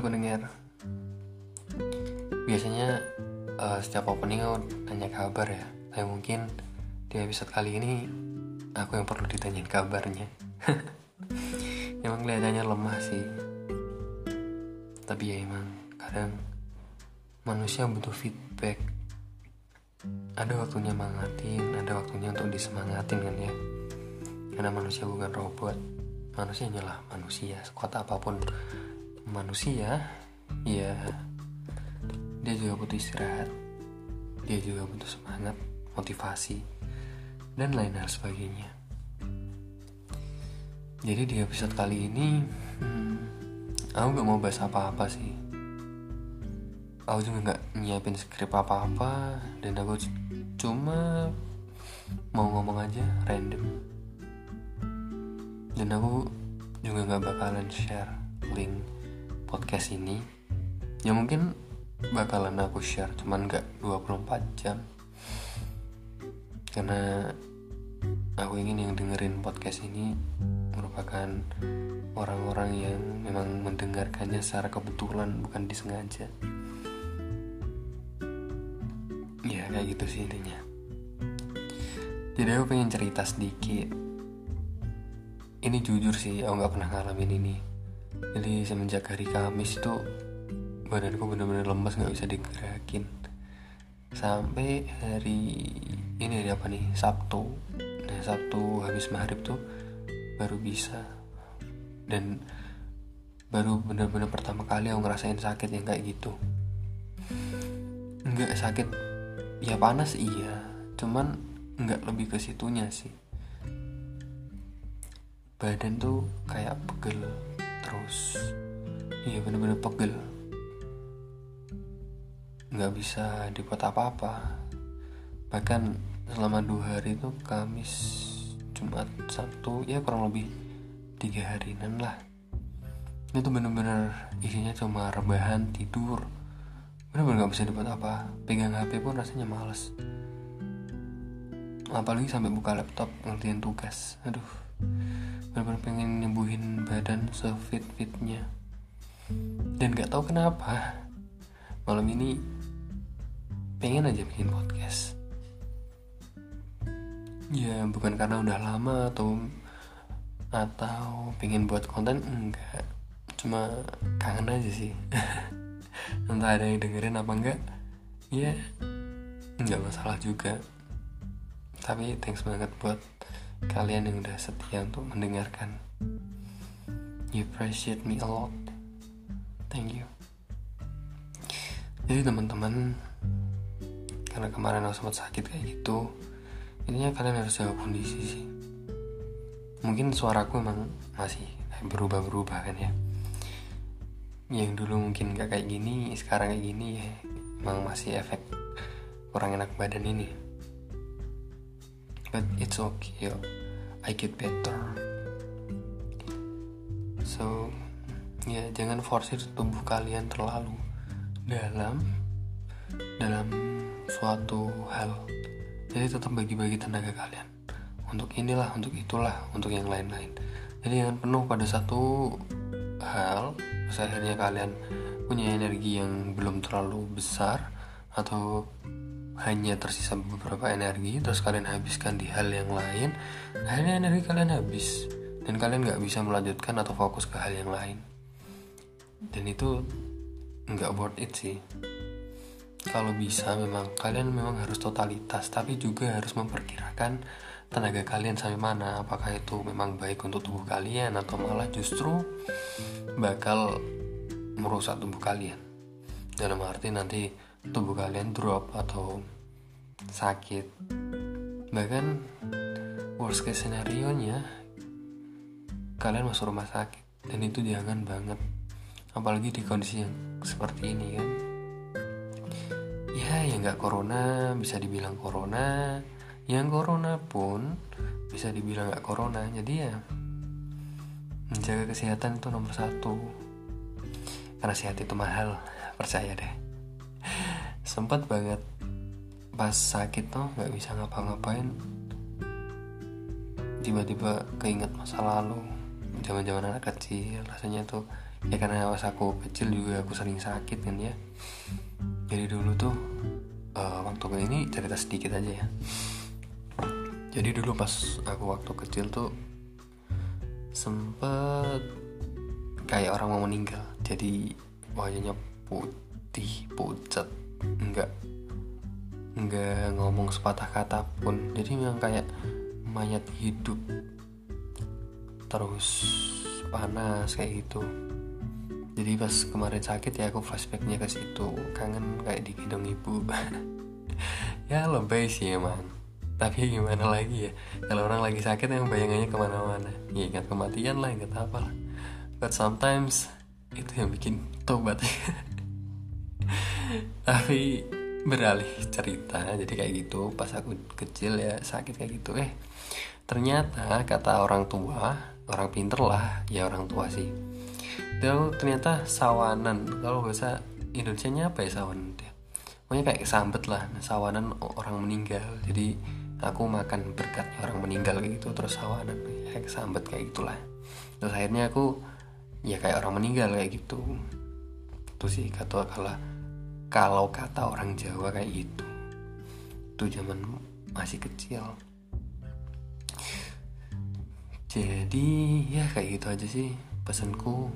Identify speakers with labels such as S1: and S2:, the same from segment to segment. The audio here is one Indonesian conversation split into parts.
S1: Halo pendengar Biasanya uh, setiap opening aku tanya kabar ya. Tapi mungkin di episode kali ini Aku yang perlu ditanyain kabarnya. Emang kelihatannya lemah sih. Tapi ya emang kadang Manusia butuh feedback. Ada waktunya mangatin Ada waktunya untuk disemangatin kan ya. Karena manusia bukan robot. Manusia hanyalah manusia Sekuat apa pun manusia ya dia juga butuh istirahat dia juga butuh semangat motivasi dan lain hal sebagainya. Jadi di episode kali ini hmm, aku gak mau bahas apa-apa sih. Aku juga gak nyiapin skrip apa-apa dan aku cuma mau ngomong aja random. Dan aku juga gak bakalan share link podcast ini ya mungkin bakalan aku share cuman gak 24 jam. Karena aku ingin yang dengerin podcast ini merupakan orang-orang yang memang mendengarkannya secara kebetulan bukan disengaja. Ya kayak gitu sih intinya. Jadi aku pengen cerita sedikit. Ini jujur sih aku gak pernah ngalamin ini jadi semenjak hari Kamis itu badanku bener-bener lemas nggak bisa digerakin. Sampai hari ini hari apa nih? Sabtu. Nah Sabtu habis maghrib tuh baru bisa. Dan baru bener-bener pertama kali aku ngerasain sakit yang kayak gitu. Nggak sakit ya panas iya. Cuman nggak lebih ke situnya sih. Badan tuh kayak pegel terus. Iya bener-bener pegel. Nggak bisa dibuat apa-apa. Bahkan selama dua hari itu Kamis Jumat Sabtu ya kurang lebih tiga harian lah. Itu bener-bener isinya cuma rebahan tidur. Bener-bener nggak bisa dibuat apa. Pegang HP pun rasanya males. Apalagi sampai buka laptop ngertiin tugas. Aduh benar-benar pengen nyembuhin badan sefit fitnya dan gak tahu kenapa malam ini pengen aja bikin podcast. Ya bukan karena udah lama atau atau pengen buat konten enggak. Cuma kangen aja sih. Entah ada yang dengerin apa enggak. Ya nggak masalah juga. Tapi thanks banget buat kalian yang udah setia untuk mendengarkan. You appreciate me a lot. Thank you. Jadi teman-teman, karena kemarin aku sempat sakit kayak gitu, intinya kalian harus jaga kondisi sih. Mungkin suaraku emang masih berubah-berubah kan ya. Yang dulu mungkin gak kayak gini, sekarang kayak gini ya, emang masih efek kurang enak badan ini but it's okay. I get better. So ya jangan force tubuh kalian terlalu dalam dalam suatu hal. Jadi tetap bagi-bagi tenaga kalian. Untuk inilah untuk itulah untuk yang lain-lain. Jadi jangan penuh pada satu hal. Akhirnya kalian punya energi yang belum terlalu besar atau hanya tersisa beberapa energi terus kalian habiskan di hal yang lain akhirnya energi kalian habis. Dan kalian nggak bisa melanjutkan atau fokus ke hal yang lain. Dan itu nggak worth it sih. Kalau bisa memang kalian memang harus totalitas tapi juga harus memperkirakan tenaga kalian sampai mana. Apakah itu memang baik untuk tubuh kalian atau malah justru bakal merusak tubuh kalian. Dalam arti nanti tubuh kalian drop atau sakit. Bahkan worst case scenario nya kalian masuk rumah sakit dan itu jangan banget. Apalagi di kondisi yang seperti ini kan. Ya yang nggak corona bisa dibilang corona. Yang corona pun bisa dibilang nggak corona. Jadi ya menjaga kesehatan itu nomor satu. Karena sehat itu mahal percaya deh sempat banget pas sakit tuh nggak bisa ngapa-ngapain. Tiba-tiba keinget masa lalu. Zaman-zaman anak kecil rasanya tuh ya karena pas aku kecil juga aku sering sakit kan ya. Jadi dulu tuh uh, waktu ini cerita sedikit aja ya. Jadi dulu pas aku waktu kecil tuh sempet kayak orang mau meninggal. Jadi wajahnya putih pucat enggak enggak ngomong sepatah kata pun. Jadi memang kayak mayat hidup. Terus panas kayak gitu. Jadi pas kemarin sakit ya aku flashbacknya ke situ. Kangen kayak digendong ibu. Ya lebay sih emang. Tapi gimana lagi ya? Kalau orang lagi sakit yang bayangannya ke mana-mana. Ya ingat kematian lah ingat apa lah. But sometimes itu yang bikin tobat tapi beralih cerita jadi kayak gitu. Pas aku kecil ya sakit kayak gitu. Eh ternyata kata orang tua orang pinter lah. Ya orang tua sih. Itu ternyata sawanan. Kalau bahasa Indonesia nya apa ya sawanan dia pokoknya kayak sambet lah. Nah, sawanan orang meninggal. Jadi aku makan berkatnya orang meninggal kayak gitu. Terus sawanan kayak sambet kayak gitulah. Terus akhirnya aku ya kayak orang meninggal kayak gitu. Itu sih kata kalau kalau kata orang Jawa kayak gitu. Itu zaman masih kecil. Jadi ya kayak gitu aja sih pesanku.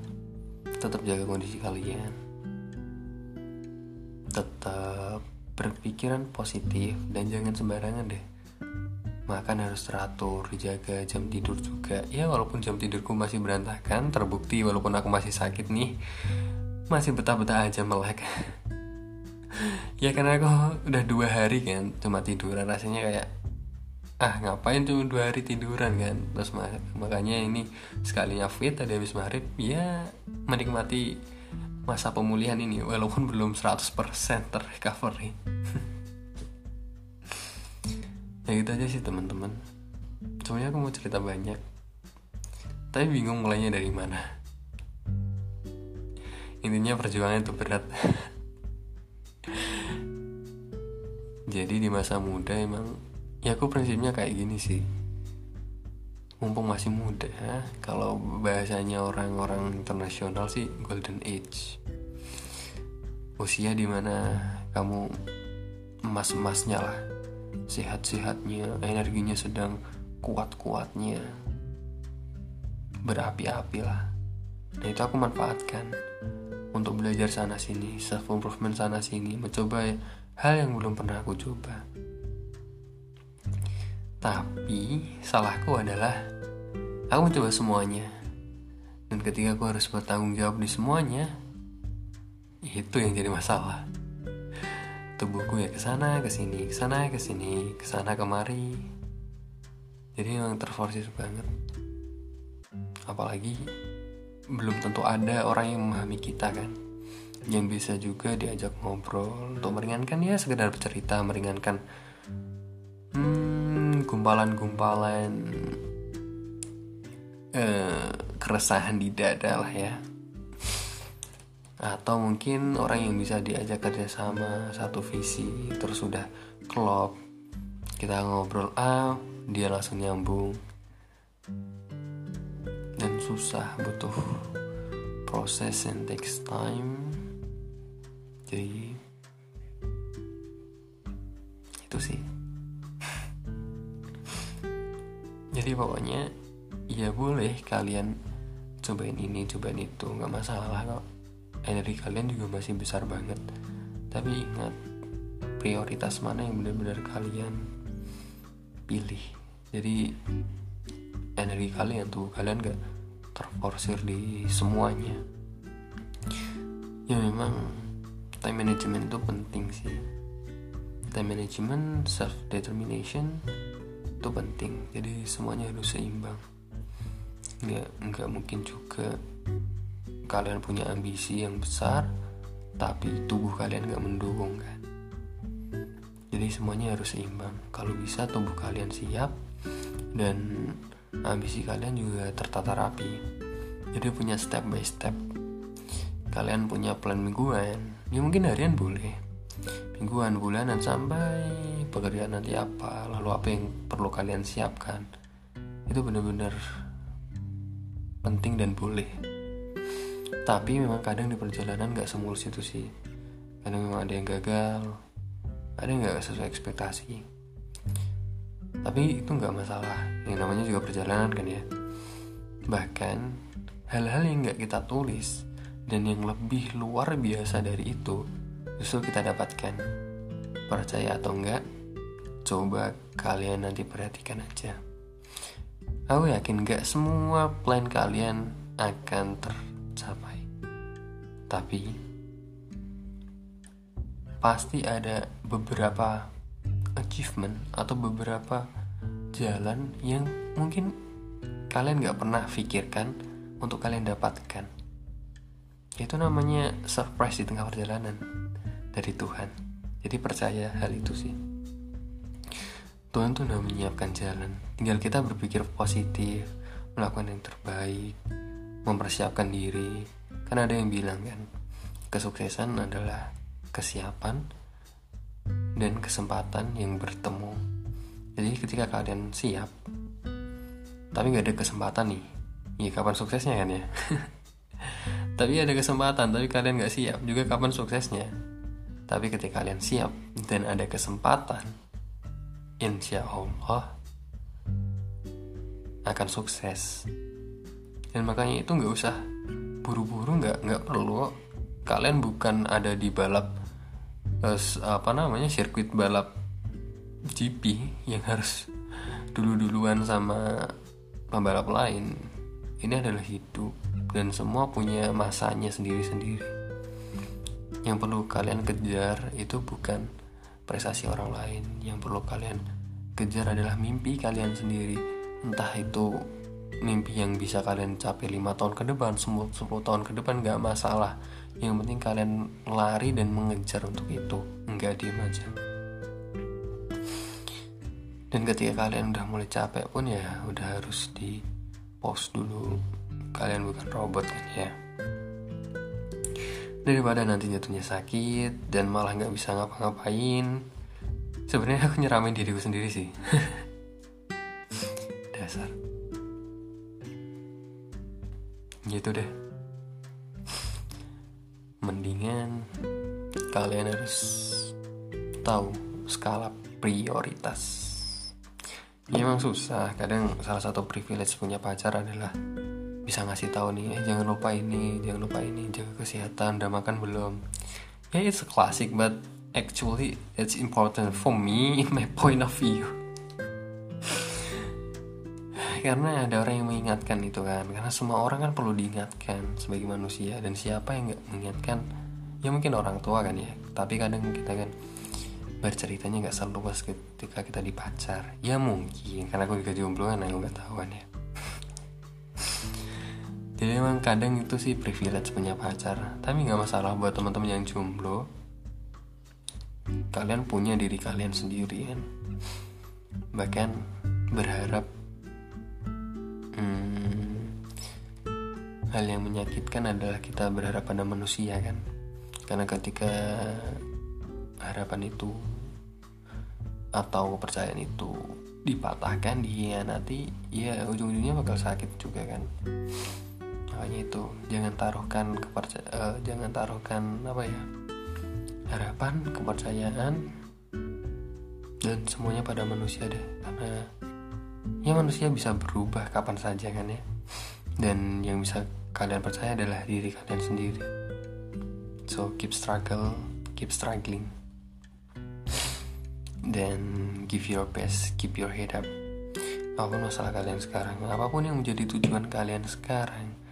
S1: Tetap jaga kondisi kalian. Tetap berpikiran positif dan jangan sembarangan deh. Makan harus teratur dijaga jam tidur juga. Ya walaupun jam tidurku masih berantakan terbukti walaupun aku masih sakit nih masih betah-betah aja melek ya karena aku udah dua hari kan cuma tiduran. Rasanya kayak ah ngapain cuma dua hari tiduran kan? Terus makanya ini sekalinya fit tadi habis maghrib ya menikmati masa pemulihan ini walaupun belum 100% terrecovery. Ya gitu aja sih teman-teman. Sebenarnya aku mau cerita banyak. Tapi bingung mulainya dari mana. Intinya perjuangan itu berat jadi di masa muda emang ya aku prinsipnya kayak gini sih mumpung masih muda kalau bahasanya orang-orang internasional sih golden age usia di mana kamu emas-emasnya lah sehat-sehatnya, energinya sedang kuat-kuatnya, berapi-api lah. Nah itu aku manfaatkan untuk belajar sana sini, self improvement sana sini, mencoba hal yang belum pernah aku coba. Tapi salahku adalah aku mencoba semuanya. Dan ketika aku harus bertanggung jawab di semuanya, itu yang jadi masalah tubuhku ya ke sana ke sini ke sana ke sini ke sana kemari jadi memang terforsir banget apalagi belum tentu ada orang yang memahami kita kan yang bisa juga diajak ngobrol untuk meringankan ya sekedar bercerita meringankan hmm, gumpalan-gumpalan uh, keresahan di dada lah ya. Atau mungkin orang yang bisa diajak kerjasama satu visi terus sudah klop kita ngobrol ah dia langsung nyambung. Dan susah butuh proses and takes time itu sih. Jadi pokoknya ya boleh kalian cobain ini cobain itu. Nggak masalah kok. Energi kalian juga masih besar banget. Tapi ingat prioritas mana yang benar-benar kalian pilih. Jadi energi kalian tuh kalian gak terforsir di semuanya. Ya memang time management itu penting sih. Time management self determination itu penting. Jadi semuanya harus seimbang. Nggak nggak mungkin juga kalian punya ambisi yang besar tapi tubuh kalian gak mendukung kan? Jadi semuanya harus seimbang. Kalau bisa tubuh kalian siap dan ambisi kalian juga tertata rapi. Jadi punya step by step. Kalian punya plan mingguan ya mungkin harian boleh. Mingguan bulanan sampai pekerjaan nanti apa lalu apa yang perlu kalian siapkan. Itu benar-benar penting dan boleh. Tapi memang kadang di perjalanan nggak semulus itu sih. Kadang memang ada yang gagal ada yang nggak sesuai ekspektasi. Tapi itu nggak masalah. Yang namanya juga perjalanan kan ya. Bahkan hal-hal yang nggak kita tulis dan yang lebih luar biasa dari itu justru kita dapatkan percaya atau enggak coba kalian nanti perhatikan aja Aku yakin gak semua plan kalian akan tercapai. Tapi pasti ada beberapa achievement atau beberapa jalan yang mungkin kalian gak pernah pikirkan untuk kalian dapatkan. Itu namanya surprise di tengah perjalanan dari Tuhan. Jadi percaya hal itu sih. Tuhan tuh udah menyiapkan jalan. Tinggal kita berpikir positif melakukan yang terbaik mempersiapkan diri. Kan ada yang bilang kan kesuksesan adalah kesiapan dan kesempatan yang bertemu. Jadi ketika kalian siap tapi nggak ada kesempatan nih. Ya kapan suksesnya kan ya tapi ada kesempatan tapi kalian nggak siap. Juga kapan suksesnya? Tapi ketika kalian siap dan ada kesempatan insya Allah akan sukses. Dan makanya itu nggak usah buru-buru nggak nggak perlu kalian bukan ada di balap eh, apa namanya sirkuit balap GP yang harus dulu-duluan sama pembalap lain ini adalah hidup dan semua punya masanya sendiri-sendiri. Yang perlu kalian kejar itu bukan prestasi orang lain. Yang perlu kalian kejar adalah mimpi kalian sendiri. Entah itu mimpi yang bisa kalian capai lima tahun ke depan 10, 10 tahun ke depan gak masalah. Yang penting kalian lari dan mengejar untuk itu. Nggak diem aja. Dan ketika kalian udah mulai capek pun ya udah harus di pause dulu. Kalian bukan robot kan ya? Daripada nanti jatuhnya sakit dan malah nggak bisa ngapa-ngapain. Sebenarnya aku nyeramin diriku sendiri sih. Dasar. Gitu deh. Mendingan kalian harus tahu skala prioritas ya, emang susah. Kadang salah satu privilege punya pacar adalah bisa ngasih tahu nih eh jangan lupa ini jangan lupa ini jaga kesehatan udah makan belum? Ya yeah, it's a classic but actually it's important for me my point of view. Karena ada orang yang mengingatkan itu kan. Karena semua orang kan perlu diingatkan sebagai manusia. Dan siapa yang nggak mengingatkan? Ya mungkin orang tua kan ya. Tapi kadang kita kan berceritanya nggak seluas ketika kita dipacar ya mungkin karena aku juga jomblo kan aku nggak tahu kan ya. Jadi emang kadang itu sih privilege punya pacar. Tapi nggak masalah buat teman-teman yang jomblo. Kalian punya diri kalian sendiri kan. Bahkan berharap hmm, hal yang menyakitkan adalah kita berharap pada manusia kan. Karena ketika harapan itu atau kepercayaan itu dipatahkan dia nanti ya ujung-ujungnya bakal sakit juga kan. Makanya itu jangan taruhkan kepercayaan uh, jangan taruhkan apa ya harapan kepercayaan dan semuanya pada manusia deh. Karena ya manusia bisa berubah kapan saja kan ya. Dan yang bisa kalian percaya adalah diri kalian sendiri. So keep struggle keep struggling dan give your best keep your head up. Apa pun masalah kalian sekarang. Apa pun yang menjadi tujuan kalian sekarang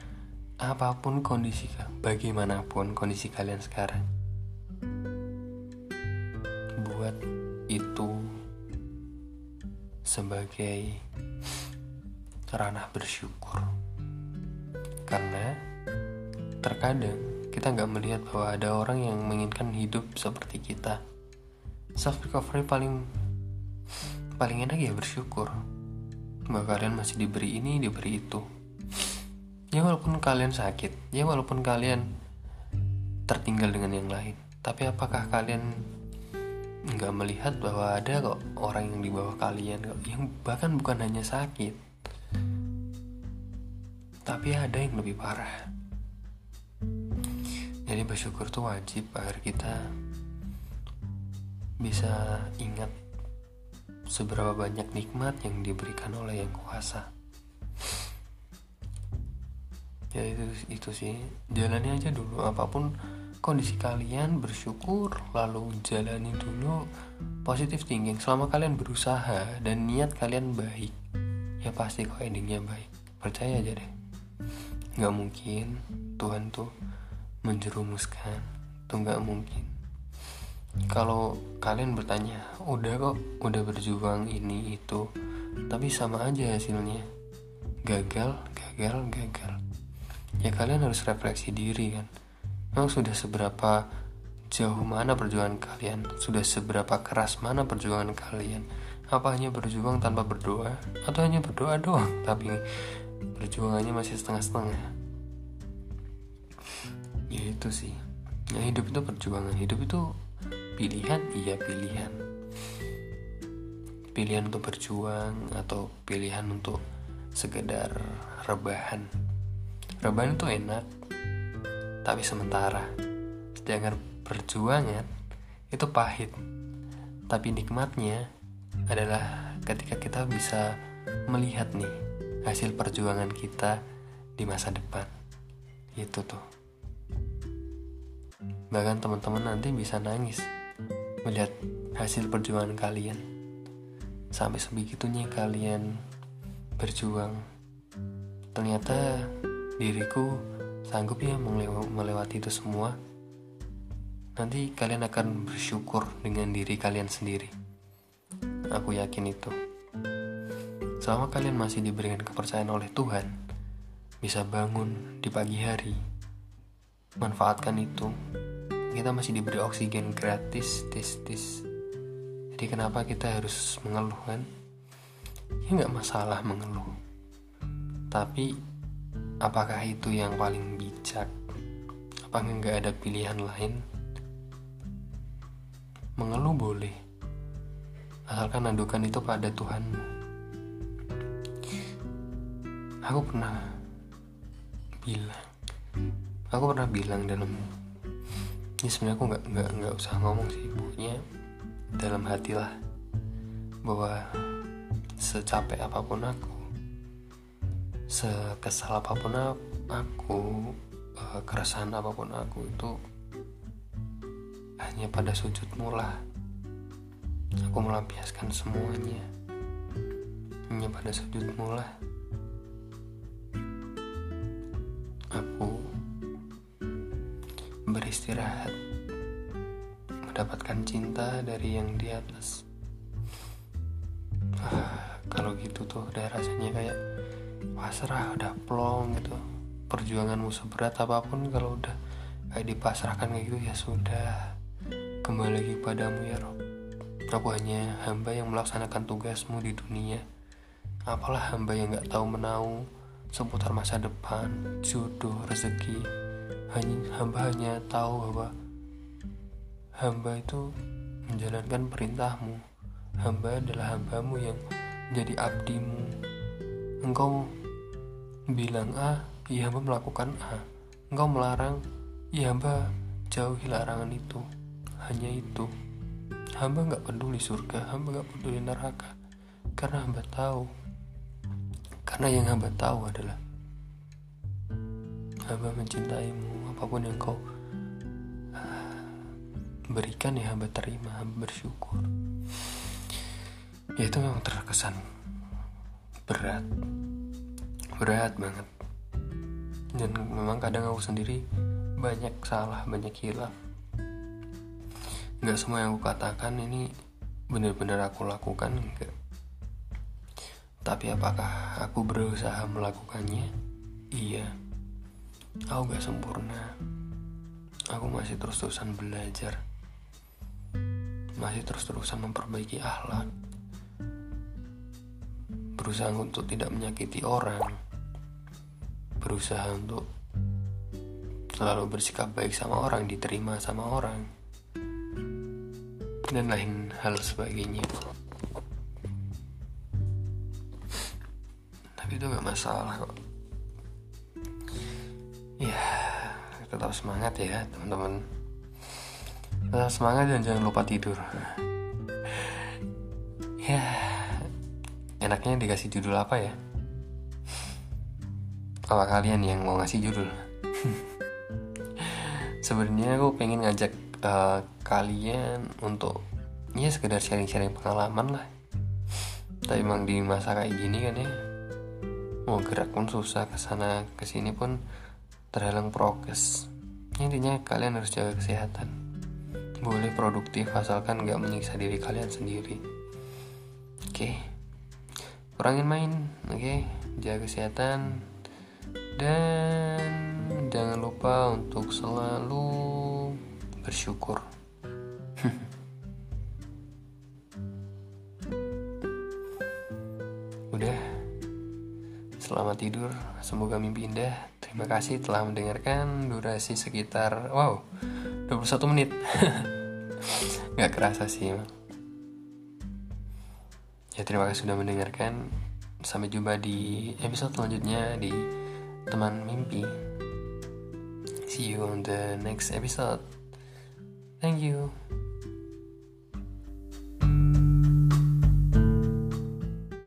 S1: apa pun kondisi bagaimanapun kondisi kalian sekarang buat itu sebagai ranah bersyukur. Karena terkadang kita nggak melihat bahwa ada orang yang menginginkan hidup seperti kita self recovery paling paling enak ya bersyukur. Bahwa kalian masih diberi ini diberi itu. Ya walaupun kalian sakit ya walaupun kalian tertinggal dengan yang lain tapi apakah kalian nggak melihat bahwa ada kok orang yang di bawah kalian yang bahkan bukan hanya sakit tapi ada yang lebih parah? Jadi bersyukur tuh wajib agar kita bisa ingat seberapa banyak nikmat yang diberikan oleh yang kuasa. Ya itu itu sih. Jalani aja dulu. Apa pun kondisi kalian bersyukur lalu jalani dulu positif thinking. Selama kalian berusaha dan niat kalian baik ya pasti kok endingnya baik. Percaya aja deh. Nggak mungkin Tuhan tuh menjerumuskan. Tuh nggak mungkin kalau kalian bertanya udah kok udah berjuang ini itu tapi sama aja hasilnya gagal gagal gagal ya kalian harus refleksi diri kan Memang sudah seberapa jauh mana perjuangan kalian? Sudah seberapa keras mana perjuangan kalian? Apa hanya berjuang tanpa berdoa? Atau hanya berdoa doang tapi perjuangannya masih setengah-setengah? Ya itu sih. Ya hidup itu perjuangan. Hidup itu pilihan, iya pilihan. Pilihan untuk berjuang atau pilihan untuk sekedar rebahan. Rebahan itu enak, tapi sementara. Sedangkan perjuangan itu pahit. Tapi nikmatnya adalah ketika kita bisa melihat nih hasil perjuangan kita di masa depan. Itu tuh. Bahkan teman-teman nanti bisa nangis melihat hasil perjuangan kalian. Sampai sebegitunya kalian berjuang. Ternyata diriku sanggup ya melewati itu semua, nanti kalian akan bersyukur dengan diri kalian sendiri. Aku yakin itu. Selama kalian masih diberikan kepercayaan oleh Tuhan, bisa bangun di pagi hari, manfaatkan itu. Kita masih diberi oksigen gratis, tis tis. Jadi kenapa kita harus mengeluh kan? Ya nggak masalah mengeluh. Tapi apakah itu yang paling bijak? Apakah nggak ada pilihan lain? Mengeluh boleh, asalkan adukan itu pada Tuhan. Aku pernah bilang, aku pernah bilang dalam ini sebenarnya aku nggak nggak nggak usah ngomong sih, pokoknya dalam hati lah bahwa secapek apa pun aku sekesal apa pun aku eh, keresahan apa pun aku itu hanya pada sujudmu lah. Aku melampiaskan semuanya hanya pada sujudmu lah beristirahat mendapatkan cinta dari yang di atas. Ah, kalau gitu tuh udah rasanya kayak pasrah udah plong gitu. Perjuanganmu seberat apa pun kalau udah kayak dipasrahkan kayak gitu ya sudah. Kembali lagi padamu ya Rob. Aku hanya hamba yang melaksanakan tugasmu di dunia. Apalah hamba yang gak tahu menau seputar masa depan jodoh rezeki hanya hamba hanya tahu bahwa hamba itu menjalankan perintahmu hamba adalah hambamu yang menjadi abdimu engkau bilang A, ya hamba melakukan A. Engkau melarang, ya hamba jauhi larangan itu. Hanya itu. Hamba nggak peduli surga, hamba nggak peduli neraka. Karena hamba tahu. Karena yang hamba tahu adalah hamba mencintaimu apa pun yang kau ah, berikan ya hamba terima, hamba bersyukur. Ya itu memang terkesan berat. Berat banget. Dan memang kadang aku sendiri banyak salah banyak hilaf. Nggak semua yang aku katakan ini benar-benar aku lakukan enggak tapi apakah aku berusaha melakukannya? Iya aku gak sempurna. Aku masih terus-terusan belajar. Masih terus-terusan memperbaiki akhlak. Berusaha untuk tidak menyakiti orang. Berusaha untuk selalu bersikap baik sama orang, diterima sama orang, dan lain hal sebagainya. Tapi itu gak masalah kok. Ya, tetap semangat ya teman-teman. Tetap semangat dan jangan lupa tidur. Ya enaknya dikasih judul apa ya? Apa kalian yang mau ngasih judul. Sebenarnya aku pengen ngajak uh, kalian untuk ya sekedar sharing-sharing pengalaman lah. Tapi emang di masa kayak gini kan ya mau gerak pun susah ke sana ke sini pun terhalang prokes. Intinya kalian harus jaga kesehatan. Boleh produktif asalkan nggak menyiksa diri kalian sendiri. Oke. Okay. kurangin main oke? Okay? jaga kesehatan. Dan jangan lupa untuk selalu bersyukur. Udah. Selamat tidur. Semoga mimpi indah terima kasih telah mendengarkan durasi sekitar wow 21 menit. Nggak kerasa sih ya terima kasih sudah mendengarkan. Sampai jumpa di episode selanjutnya di teman mimpi. See you on the next episode. Thank you